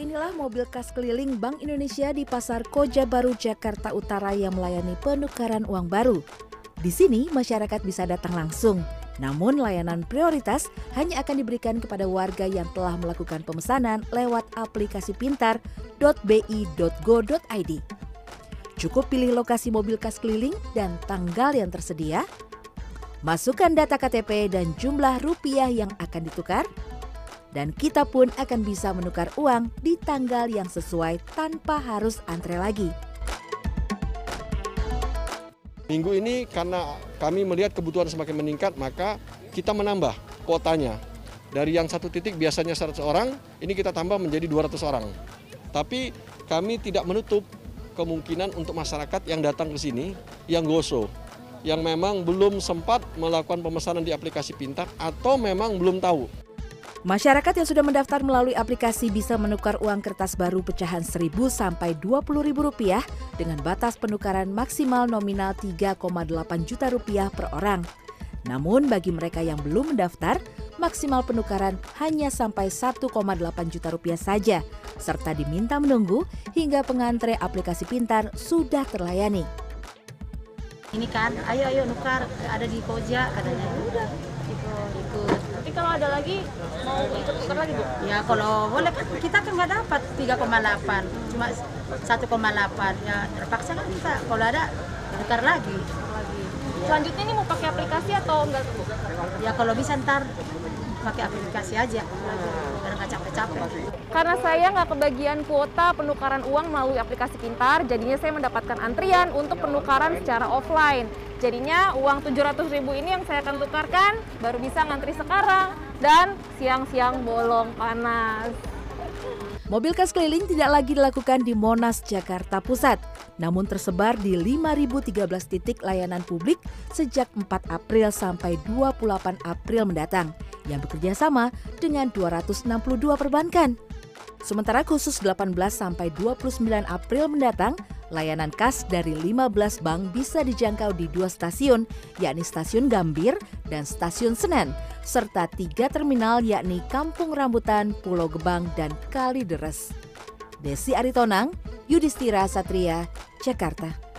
Inilah mobil kas keliling Bank Indonesia di Pasar Koja Baru, Jakarta Utara yang melayani penukaran uang baru. Di sini masyarakat bisa datang langsung, namun layanan prioritas hanya akan diberikan kepada warga yang telah melakukan pemesanan lewat aplikasi pintar.bi.go.id. Cukup pilih lokasi mobil kas keliling dan tanggal yang tersedia, masukkan data KTP dan jumlah rupiah yang akan ditukar, dan kita pun akan bisa menukar uang di tanggal yang sesuai tanpa harus antre lagi. Minggu ini karena kami melihat kebutuhan semakin meningkat, maka kita menambah kuotanya. Dari yang satu titik biasanya 100 orang, ini kita tambah menjadi 200 orang. Tapi kami tidak menutup kemungkinan untuk masyarakat yang datang ke sini, yang goso, yang memang belum sempat melakukan pemesanan di aplikasi pintar atau memang belum tahu Masyarakat yang sudah mendaftar melalui aplikasi bisa menukar uang kertas baru pecahan 1000 sampai 20 ribu rupiah dengan batas penukaran maksimal nominal 3,8 juta rupiah per orang. Namun bagi mereka yang belum mendaftar, maksimal penukaran hanya sampai 1,8 juta rupiah saja, serta diminta menunggu hingga pengantre aplikasi pintar sudah terlayani. Ini kan, ayo ayo nukar, ada di Koja katanya. Ya udah, ikut ikut Nanti kalau ada lagi mau ikut tukar lagi bu? Ya kalau boleh kan kita kan nggak dapat 3,8 cuma 1,8 ya terpaksa kan kita kalau ada tukar lagi. Lagi. Selanjutnya ini mau pakai aplikasi atau enggak bu? Ya kalau bisa ntar pakai aplikasi aja biar nggak capek-capek. Karena saya nggak kebagian kuota penukaran uang melalui aplikasi pintar, jadinya saya mendapatkan antrian untuk penukaran secara offline. Jadinya uang 700 ribu ini yang saya akan tukarkan baru bisa ngantri sekarang dan siang-siang bolong panas. Mobil kas keliling tidak lagi dilakukan di Monas, Jakarta Pusat, namun tersebar di 5.013 titik layanan publik sejak 4 April sampai 28 April mendatang yang bekerja sama dengan 262 perbankan. Sementara khusus 18 sampai 29 April mendatang, layanan kas dari 15 bank bisa dijangkau di dua stasiun, yakni Stasiun Gambir dan Stasiun Senen, serta tiga terminal yakni Kampung Rambutan, Pulau Gebang, dan Kalideres. Desi Aritonang, Yudhistira Satria, Jakarta.